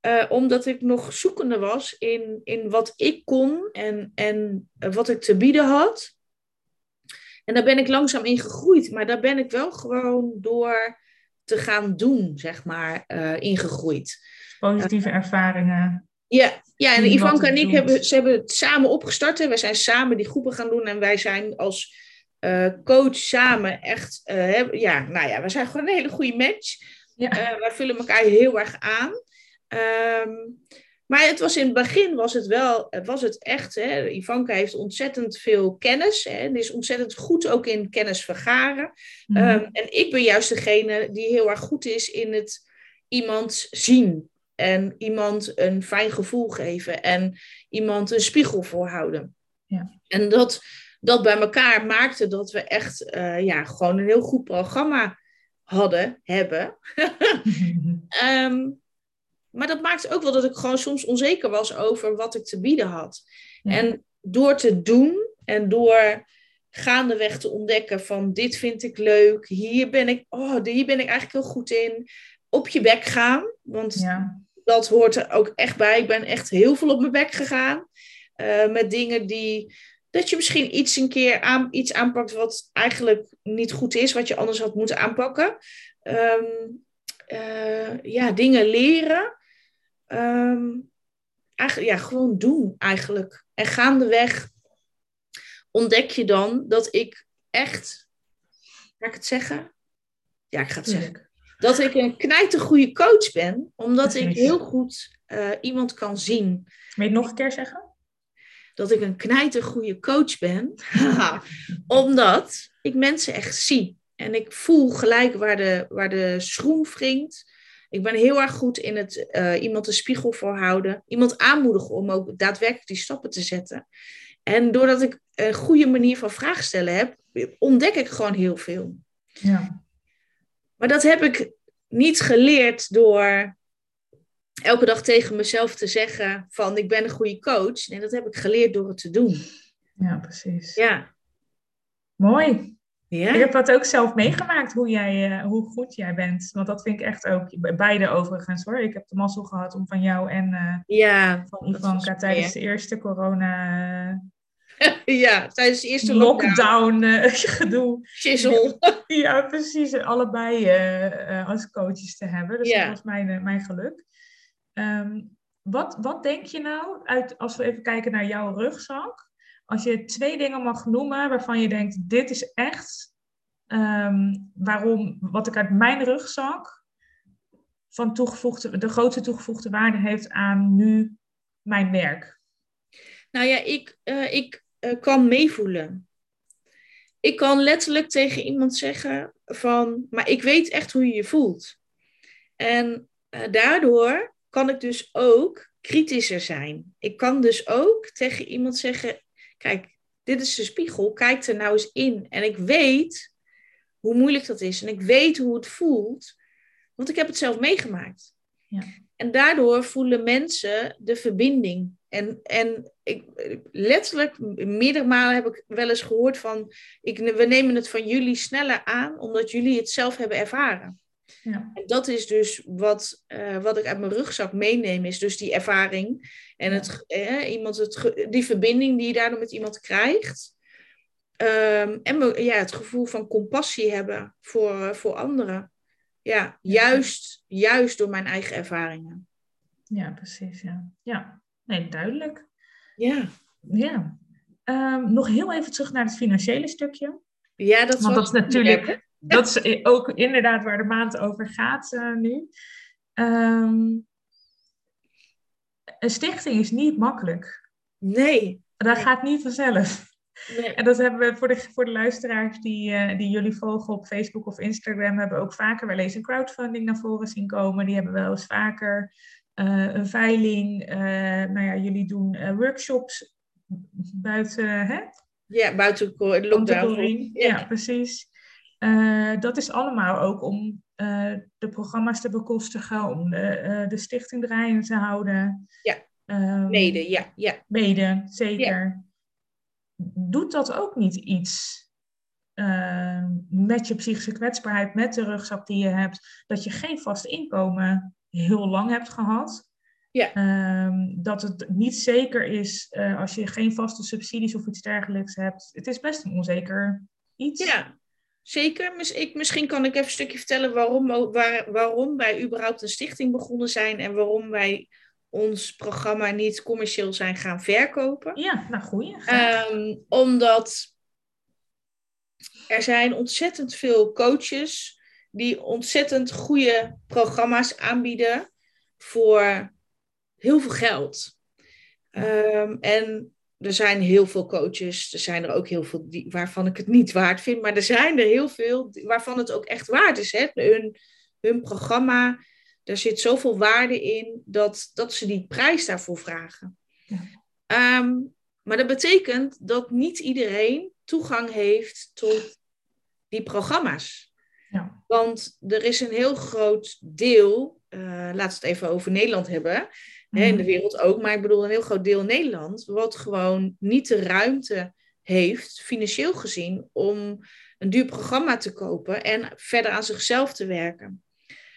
uh, omdat ik nog zoekende was in, in wat ik kon en, en wat ik te bieden had. En daar ben ik langzaam in gegroeid. Maar daar ben ik wel gewoon door te gaan doen, zeg maar, uh, ingegroeid. Positieve uh, ervaringen. Ja, ja en Ivanka en ik hebben, ze hebben het samen opgestart. Hè. Wij zijn samen die groepen gaan doen en wij zijn als uh, coach samen echt, uh, ja, nou ja, we zijn gewoon een hele goede match. Ja. Uh, wij vullen elkaar heel erg aan. Um, maar het was in het begin was het wel, was het echt, hè, Ivanka heeft ontzettend veel kennis hè, en is ontzettend goed ook in kennis vergaren. Mm -hmm. um, en ik ben juist degene die heel erg goed is in het iemand zien en iemand een fijn gevoel geven en iemand een spiegel voorhouden. Ja. En dat, dat bij elkaar maakte dat we echt uh, ja, gewoon een heel goed programma hadden, hebben. um, maar dat maakte ook wel dat ik gewoon soms onzeker was over wat ik te bieden had. Ja. En door te doen en door gaandeweg te ontdekken van dit vind ik leuk, hier ben ik, oh, hier ben ik eigenlijk heel goed in. Op je bek gaan, want ja dat hoort er ook echt bij. Ik ben echt heel veel op mijn bek gegaan. Uh, met dingen die. Dat je misschien iets een keer aan, iets aanpakt wat eigenlijk niet goed is, wat je anders had moeten aanpakken. Um, uh, ja, dingen leren. Um, eigenlijk, ja, gewoon doen eigenlijk. En gaandeweg ontdek je dan dat ik echt. Ga ik het zeggen? Ja, ik ga het zeggen dat ik een knijter goede coach ben, omdat ik heel goed uh, iemand kan zien. Wil je het nog een keer zeggen? Dat ik een knijter goede coach ben, omdat ik mensen echt zie. En ik voel gelijk waar de, waar de schroem wringt. Ik ben heel erg goed in het uh, iemand een spiegel voorhouden. Iemand aanmoedigen om ook daadwerkelijk die stappen te zetten. En doordat ik een goede manier van vraag stellen heb, ontdek ik gewoon heel veel. Ja. Maar dat heb ik niet geleerd door elke dag tegen mezelf te zeggen van ik ben een goede coach. Nee, dat heb ik geleerd door het te doen. Ja, precies. Ja. Mooi. Ja. Ik heb dat ook zelf meegemaakt, hoe, jij, uh, hoe goed jij bent. Want dat vind ik echt ook, beide overigens hoor. Ik heb de mazzel gehad om van jou en uh, ja, van Ivanka tijdens de eerste corona ja, tijdens de eerste lockdown, lockdown gedoe. Shizzle. ja, precies. Allebei als coaches te hebben. Dus dat was mijn, mijn geluk. Ehm, wat, wat denk je nou, uit, als we even kijken naar jouw rugzak, als je twee dingen mag noemen waarvan je denkt, dit is echt ehm, waarom, wat ik uit mijn rugzak van toegevoegde, de grootste toegevoegde waarde heeft aan nu mijn werk? Nou ja, ik, uh, ik uh, kan meevoelen. Ik kan letterlijk tegen iemand zeggen van, maar ik weet echt hoe je je voelt. En uh, daardoor kan ik dus ook kritischer zijn. Ik kan dus ook tegen iemand zeggen: Kijk, dit is de spiegel, kijk er nou eens in. En ik weet hoe moeilijk dat is en ik weet hoe het voelt, want ik heb het zelf meegemaakt. Ja. En daardoor voelen mensen de verbinding. En, en ik, letterlijk, meerdere malen heb ik wel eens gehoord van, ik, we nemen het van jullie sneller aan, omdat jullie het zelf hebben ervaren. Ja. En dat is dus wat, uh, wat ik uit mijn rugzak meeneem, is dus die ervaring en het, eh, iemand het, die verbinding die je daardoor met iemand krijgt. Um, en ja, het gevoel van compassie hebben voor, uh, voor anderen. Ja, juist, juist door mijn eigen ervaringen. Ja, precies. Ja, ja. Nee, duidelijk. Ja. Ja. Um, nog heel even terug naar het financiële stukje. Ja, dat, Want dat is natuurlijk dat is ook inderdaad waar de maand over gaat uh, nu. Um, een stichting is niet makkelijk. Nee. Dat gaat niet vanzelf. Nee. En dat hebben we voor de, voor de luisteraars die, uh, die jullie volgen op Facebook of Instagram, hebben ook vaker wel eens een crowdfunding naar voren zien komen. Die hebben wel eens vaker een veiling. nou ja, jullie doen workshops buiten, hè? Ja, buiten lockdown. Ja. ja, precies. Uh, dat is allemaal ook om uh, de programma's te bekostigen, om de, uh, de stichting draaiende te houden. Ja, um, mede, ja. ja. Mede, zeker. Ja. Doet dat ook niet iets met je psychische kwetsbaarheid, met de rugzak die je hebt, dat je geen vast inkomen heel lang hebt gehad? Ja. Um, dat het niet zeker is als je geen vaste subsidies of iets dergelijks hebt. Het is best een onzeker iets. Ja, Zeker. Ik, misschien kan ik even een stukje vertellen waarom, waar, waarom wij überhaupt een stichting begonnen zijn en waarom wij ons programma niet commercieel zijn gaan verkopen. Ja, nou goeie. Um, omdat er zijn ontzettend veel coaches die ontzettend goede programma's aanbieden voor heel veel geld. Um, en er zijn heel veel coaches, er zijn er ook heel veel die, waarvan ik het niet waard vind, maar er zijn er heel veel waarvan het ook echt waard is. Hè? Hun, hun programma, daar zit zoveel waarde in dat, dat ze die prijs daarvoor vragen. Ja. Ehm, maar dat betekent dat niet iedereen toegang heeft tot die programma's. Ja. Want er is een heel groot deel, uh, laten we het even over Nederland hebben in de mhm. wereld ook, maar ik bedoel een heel groot deel Nederland, wat gewoon niet de ruimte heeft, financieel gezien, om een duur programma te kopen en verder aan zichzelf te werken.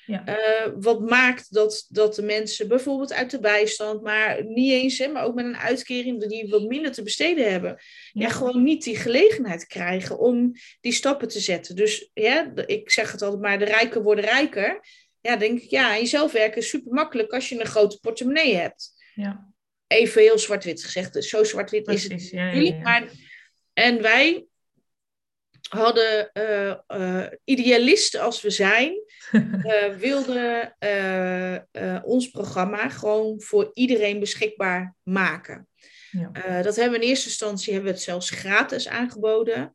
Ja. Uh, wat maakt dat, dat de mensen bijvoorbeeld uit de bijstand, maar niet eens, hè, maar ook met een uitkering die wat minder te besteden hebben, ja. ja. gewoon niet die gelegenheid krijgen om die stappen te zetten. Dus ja, ik zeg het altijd maar, de rijken worden rijker ja, denk ik, ja, jezelf werken is super makkelijk als je een grote portemonnee hebt. Ja. Even heel zwart-wit gezegd, dus zo zwart-wit is het ja, Maar, en wij hadden uh, uh, idealisten als we zijn, uh, wilden ons programma gewoon voor iedereen beschikbaar maken. Ja. dat hebben we in eerste instantie hebben we het zelfs gratis aangeboden.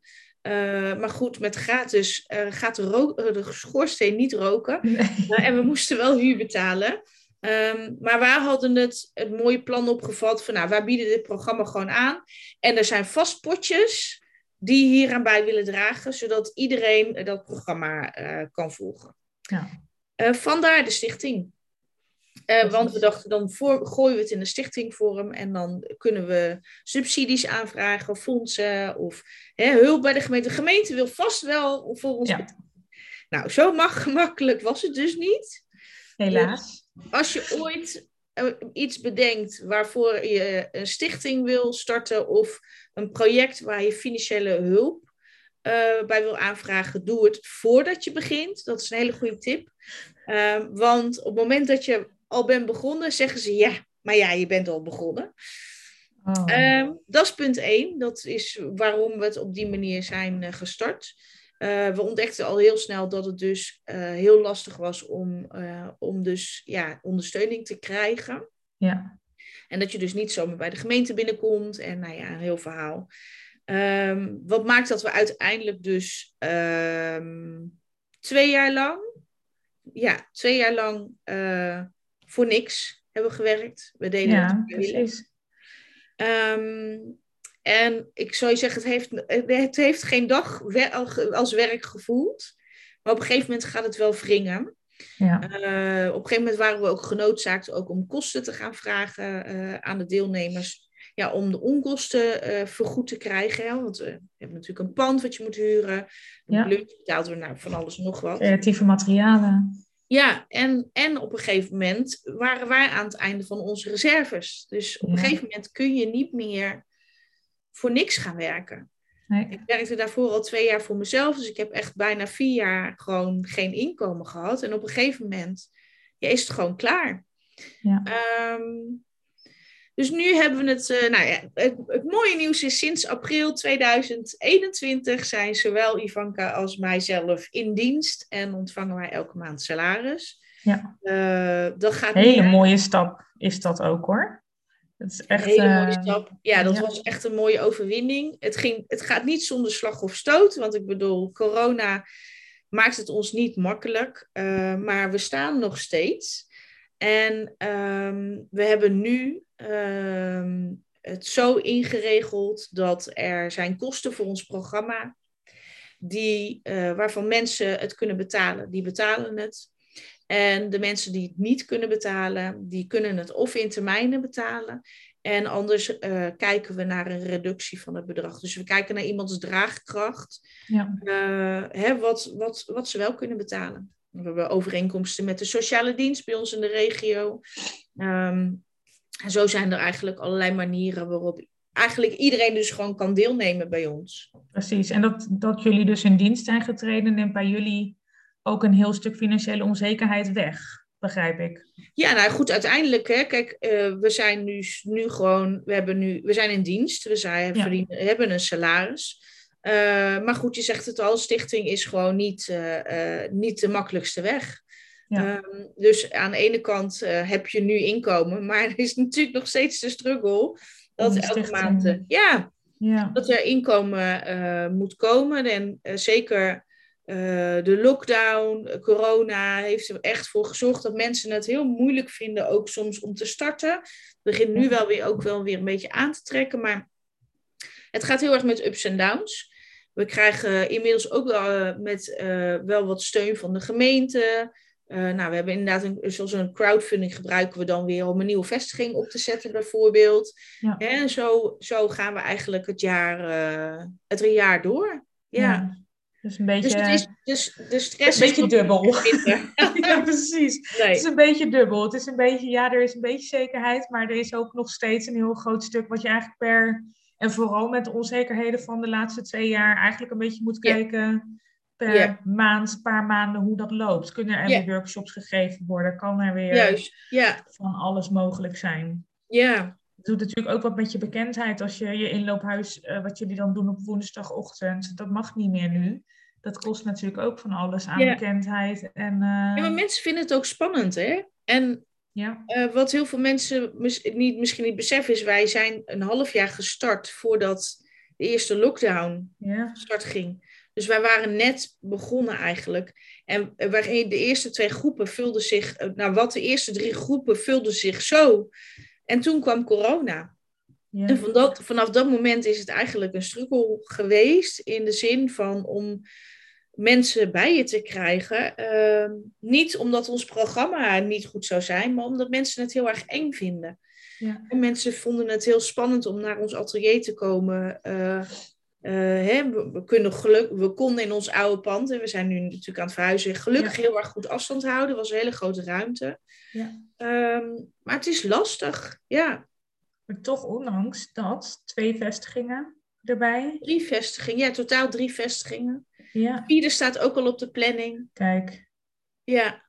Maar goed, met gratis gaat de, de, schoorsteen niet roken. Nee. en we moesten wel huur betalen. Um, maar wij hadden het, het mooie plan opgevat van, nou, wij bieden dit programma gewoon aan. En er zijn vast potjes die hier aan bij willen dragen, zodat iedereen dat programma kan volgen. Ja. vandaar de stichting. Uh, want we dachten, dan voor, gooien we het in de stichtingvorm en dan kunnen we subsidies aanvragen, fondsen of hè, hulp bij de gemeente. De gemeente wil vast wel voor ons ja. Nou, zo gemakkelijk was het dus niet. Helaas. Dus als je ooit eh, iets bedenkt waarvoor je een stichting wil starten of een project waar je financiële hulp uh, bij wil aanvragen, doe het voordat je begint. Dat is een hele goede tip. Uh, want op het moment dat je al bent begonnen, zeggen ze ja, maar ja, je bent al begonnen. Oh. Uh, dat is punt één. Dat is waarom we het op die manier zijn uh, gestart. Uh, we ontdekten al heel snel dat het dus heel lastig was om, om dus, ja, ondersteuning te krijgen. Ja. En dat je dus niet zomaar bij de gemeente binnenkomt. En nou ja, een heel verhaal. Um, wat maakt dat we uiteindelijk dus um, twee jaar lang, ja, twee jaar lang uh, voor niks hebben gewerkt. We deden ja, het precies. Um, en ik zou je zeggen, het heeft, het heeft geen dag als werk gevoeld. Maar op een gegeven moment gaat het wel wringen. Ja. Uh, op een gegeven moment waren we ook genoodzaakt ook om kosten te gaan vragen uh, aan de deelnemers ja, om de onkosten uh, vergoed te krijgen. Hè? Want we hebben natuurlijk een pand wat je moet huren. Ja. we nou van alles en nog wat. Creatieve materialen. Ja, en, en op een gegeven moment waren wij aan het einde van onze reserves. Dus op een gegeven moment kun je niet meer voor niks gaan werken. Nee. Ik werkte daarvoor al twee jaar voor mezelf, dus ik heb echt bijna vier jaar gewoon geen inkomen gehad. En op een gegeven moment ja, is het gewoon klaar. Ja. Um, dus nu hebben we het, uh, nou ja, het, het, mooie nieuws is sinds april 2021 zijn zowel Ivanka als mijzelf in dienst en ontvangen wij elke maand salaris. Ja. Uh, dat gaat Hele mooie stap is dat ook hoor. Dat is echt, een hele mooie stap. Ja, dat ja. was echt een mooie overwinning. Het, ging, het gaat niet zonder slag of stoot, want ik bedoel, corona maakt het ons niet makkelijk, maar we staan nog steeds. En um, we hebben nu um, het zo ingeregeld dat er zijn kosten voor ons programma, die, uh, waarvan mensen het kunnen betalen, die betalen het. En de mensen die het niet kunnen betalen, die kunnen het of in termijnen betalen. En anders uh, kijken we naar een reductie van het bedrag. Dus we kijken naar iemands draagkracht, ja. uh, hè, wat, wat, wat ze wel kunnen betalen. We hebben overeenkomsten met de sociale dienst bij ons in de regio. Um, en zo zijn er eigenlijk allerlei manieren waarop eigenlijk iedereen dus gewoon kan deelnemen bij ons. Precies, en dat, dat jullie dus in dienst zijn getreden neemt bij jullie ook een heel stuk financiële onzekerheid weg, begrijp ik. Ja, nou goed, uiteindelijk, hè, kijk, uh, we zijn nu, nu gewoon, we, hebben nu, we zijn in dienst, we zijn, ja. verdienen, hebben een salaris. Uh, maar goed, je zegt het al, stichting is gewoon niet, uh, niet de makkelijkste weg. Ja. Um, dus aan de ene kant heb je nu inkomen, maar er is natuurlijk nog steeds de struggle dat elke maand ja, ja, dat er inkomen moet komen. En zeker de lockdown, corona, heeft er echt voor gezorgd dat mensen het heel moeilijk vinden, ook soms om te starten. Het begint nu wel weer ook wel weer een beetje aan te trekken, maar het gaat heel erg met ups en downs. We krijgen inmiddels ook wel, met, wel wat steun van de gemeente. Uh, nou, we hebben inderdaad een, zoals een crowdfunding gebruiken we dan weer om een nieuwe vestiging op te zetten, bijvoorbeeld. Ja. En zo, zo gaan we eigenlijk het jaar, het jaar door. Ja. ja. Dus een beetje. Dus, het is, dus de stress een beetje dubbel. ja, precies. Nee. Het is een beetje dubbel. Het is een beetje, ja, er is een beetje zekerheid, maar er is ook nog steeds een heel groot stuk wat je eigenlijk per. En vooral met de onzekerheden van de laatste twee jaar eigenlijk een beetje moet kijken per maand, paar maanden hoe dat loopt. Kunnen er weer workshops gegeven worden? Kan er weer Juist, ja. van alles mogelijk zijn? Ja, Het doet natuurlijk ook wat met je bekendheid als je je inloophuis, eh, wat jullie dan doen op woensdagochtend, dat mag niet meer nu. Dat kost natuurlijk ook van alles aan Ja. bekendheid. En, eh, ja, maar mensen vinden het ook spannend, hè? En ja, eh, wat heel veel mensen mis- niet, misschien niet beseffen is, wij zijn een half jaar gestart voordat de eerste lockdown ja, start ging. Dus wij waren net begonnen eigenlijk. En eh, waarin de eerste twee groepen vulden zich, nou wat de eerste drie groepen vulden zich zo. En toen kwam corona. ja. En van dat, vanaf dat moment is het eigenlijk een struggle geweest in de zin van om mensen bij je te krijgen. Ehm, niet omdat ons programma niet goed zou zijn, maar omdat mensen het heel erg eng vinden. Ja. En mensen vonden het heel spannend om naar ons atelier te komen. Eh, eh, hè, we, we kunnen geluk, we konden in ons oude pand, en we zijn nu natuurlijk aan het verhuizen, gelukkig Ja. heel erg goed afstand houden. Het was een hele grote ruimte. Ja. Ehm, maar het is lastig, ja. Maar toch, ondanks dat, twee vestigingen, erbij. Drie vestigingen, ja, totaal drie vestigingen. Ja. Vierde staat ook al op de planning. Kijk. Ja.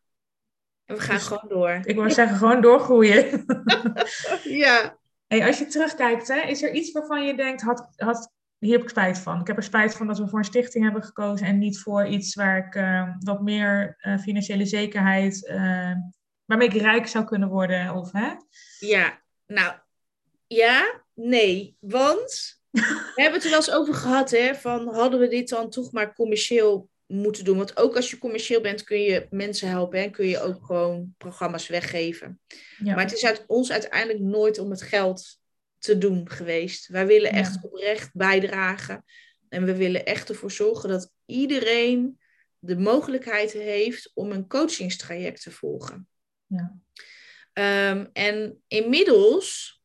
En we gaan Dus- gewoon door. Ik wou zeggen, gewoon doorgroeien. Ja. Hey, als je terugkijkt, hè, is er iets waarvan je denkt, had, had, hier heb ik spijt van. Ik heb er spijt van dat we voor een stichting hebben gekozen en niet voor iets waar ik eh, wat meer eh, financiële zekerheid, eh, waarmee ik rijk zou kunnen worden. Of, hè? Ja, nou, ja, nee. Want we hebben het er wel eens over gehad, hè, van hadden we dit dan toch maar commercieel moeten doen? Want ook als je commercieel bent, kun je mensen helpen en kun je ook gewoon programma's weggeven. Ja. Maar het is uit ons uiteindelijk nooit om het geld te doen geweest. Wij willen Ja. echt oprecht bijdragen. En we willen echt ervoor zorgen dat iedereen de mogelijkheid heeft om een coachingstraject te volgen. Ja. Ehm, en inmiddels,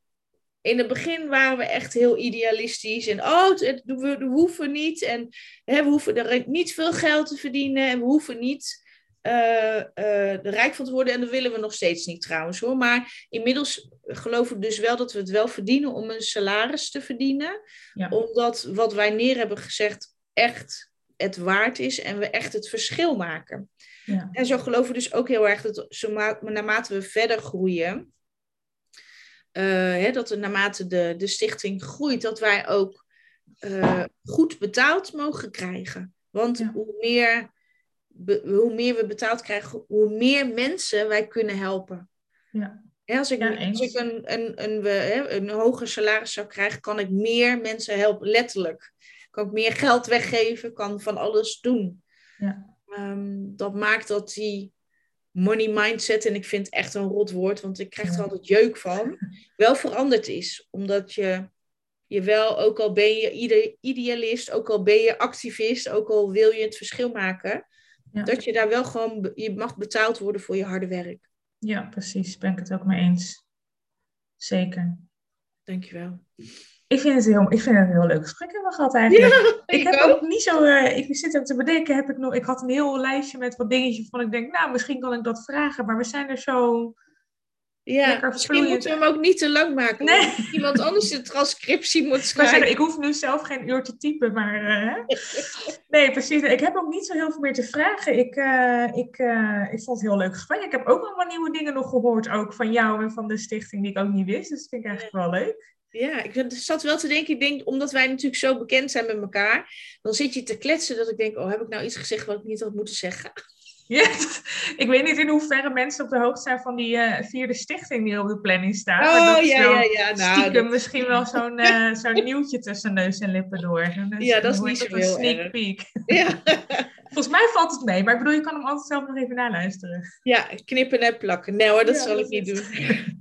in het begin waren we echt heel idealistisch. En oh, het, we, we hoeven niet. En hè, we hoeven er niet veel geld te verdienen. En we hoeven niet eh, eh, rijk van te worden. En dat willen we nog steeds niet trouwens hoor. Maar inmiddels geloven we dus wel dat we het wel verdienen om een salaris te verdienen. Ja. Omdat wat wij neer hebben gezegd echt het waard is. En we echt het verschil maken. Ja. En zo geloven we dus ook heel erg dat zo ma- naarmate we verder groeien, hè, dat er naarmate de, de stichting groeit, dat wij ook eh, goed betaald mogen krijgen. Want Ja. hoe, meer, be- hoe meer we betaald krijgen, hoe meer mensen wij kunnen helpen. Ja. Hè, als ik, Ja, als ik een, een, een, hè, een hoger salaris zou krijgen, kan ik meer mensen helpen, letterlijk. Kan ik meer geld weggeven, kan van alles doen. Ja. Ehm, dat maakt dat die money mindset, en ik vind het echt een rot woord, want ik krijg er altijd jeuk van, wel veranderd is. Omdat je, je wel, ook al ben je ide- idealist, ook al ben je activist, ook al wil je het verschil maken, Ja. dat je daar wel gewoon, je mag betaald worden voor je harde werk. ja, precies. Ben ik het ook mee eens. Zeker. Dankjewel. Ik vind het, heel, ik vind het een heel leuk gesprek hebben we gehad eigenlijk. Ja, ik heb ook niet zo, eh, ik zit ook te bedenken, heb ik nog, ik had een heel lijstje met wat dingetjes van ik denk, nou, misschien kan ik dat vragen, maar we zijn er zo, Ja, misschien vloeiend. moeten we hem ook niet te lang maken. Nee. Iemand anders de transcriptie moet schrijven. ik hoef nu zelf geen uur te typen, maar hè? nee, precies. Ik heb ook niet zo heel veel meer te vragen. Ik, eh, ik, eh, ik vond het heel leuk gesprek. Ik heb ook allemaal nieuwe dingen nog gehoord, ook van jou en van de stichting die ik ook niet wist, dus dat vind ik eigenlijk wel leuk. Ja, ik zat wel te denken, ik denk, omdat wij natuurlijk zo bekend zijn met elkaar, dan zit je te kletsen dat ik denk, oh, heb ik nou iets gezegd wat ik niet had moeten zeggen? Ja, ik weet niet in hoeverre mensen op de hoogte zijn van die eh, vierde stichting die op de planning staat. maar dat Oh, is ja, wel ja, ja. Nou, stiekem dat- misschien wel zo'n eh, zo'n nieuwtje tussen neus en lippen door. Ja, dat is niet zo heel sneak erg. peek. ja. Volgens mij valt het mee, maar ik bedoel, je kan hem altijd zelf nog even naluisteren. ja, knippen en plakken. Nee hoor, dat Ja, zal dat ik niet is- doen.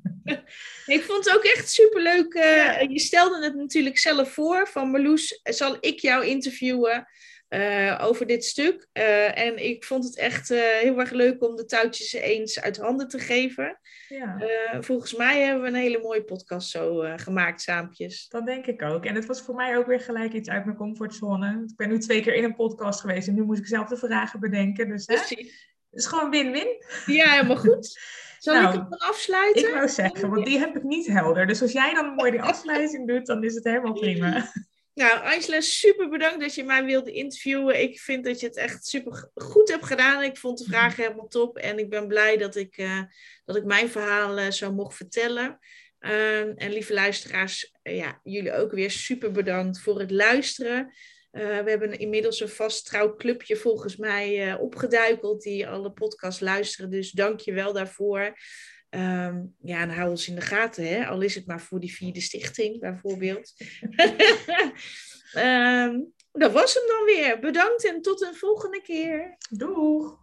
Ik vond het ook echt superleuk. eh Je stelde het natuurlijk zelf voor. Van Marloes, zal ik jou interviewen eh, over dit stuk? Eh, en ik vond het echt heel erg leuk om de touwtjes eens uit handen te geven. Ja, volgens mij hebben we een hele mooie podcast zo gemaakt, saampjes. dat denk ik ook. En het was voor mij ook weer gelijk iets uit mijn comfortzone. Ik ben nu twee keer in een podcast geweest en nu moest ik zelf de vragen bedenken. Dus hè, het Precies. is gewoon win-win. Ja, helemaal goed. Zal Nou, ik hem dan afsluiten? Ik wou zeggen, want die heb ik niet helder. Dus als jij dan mooi die afsluiting doet, dan is het helemaal prima. Nou, Angela, super bedankt dat je mij wilde interviewen. Ik vind dat je het echt super goed hebt gedaan. Ik vond de vragen helemaal top. En ik ben blij dat ik, eh, dat ik mijn verhaal eh, zo mocht vertellen. Ehm, en lieve luisteraars, eh, ja, jullie ook weer super bedankt voor het luisteren. Eh, we hebben inmiddels een vast trouw clubje volgens mij eh, opgeduikeld die alle podcasts luisteren. Dus dank je wel daarvoor. Ehm, ja, en hou ons in de gaten, hè? al is het maar voor die vierde stichting bijvoorbeeld. Ehm, dat was hem dan weer. Bedankt en tot een volgende keer. Doeg!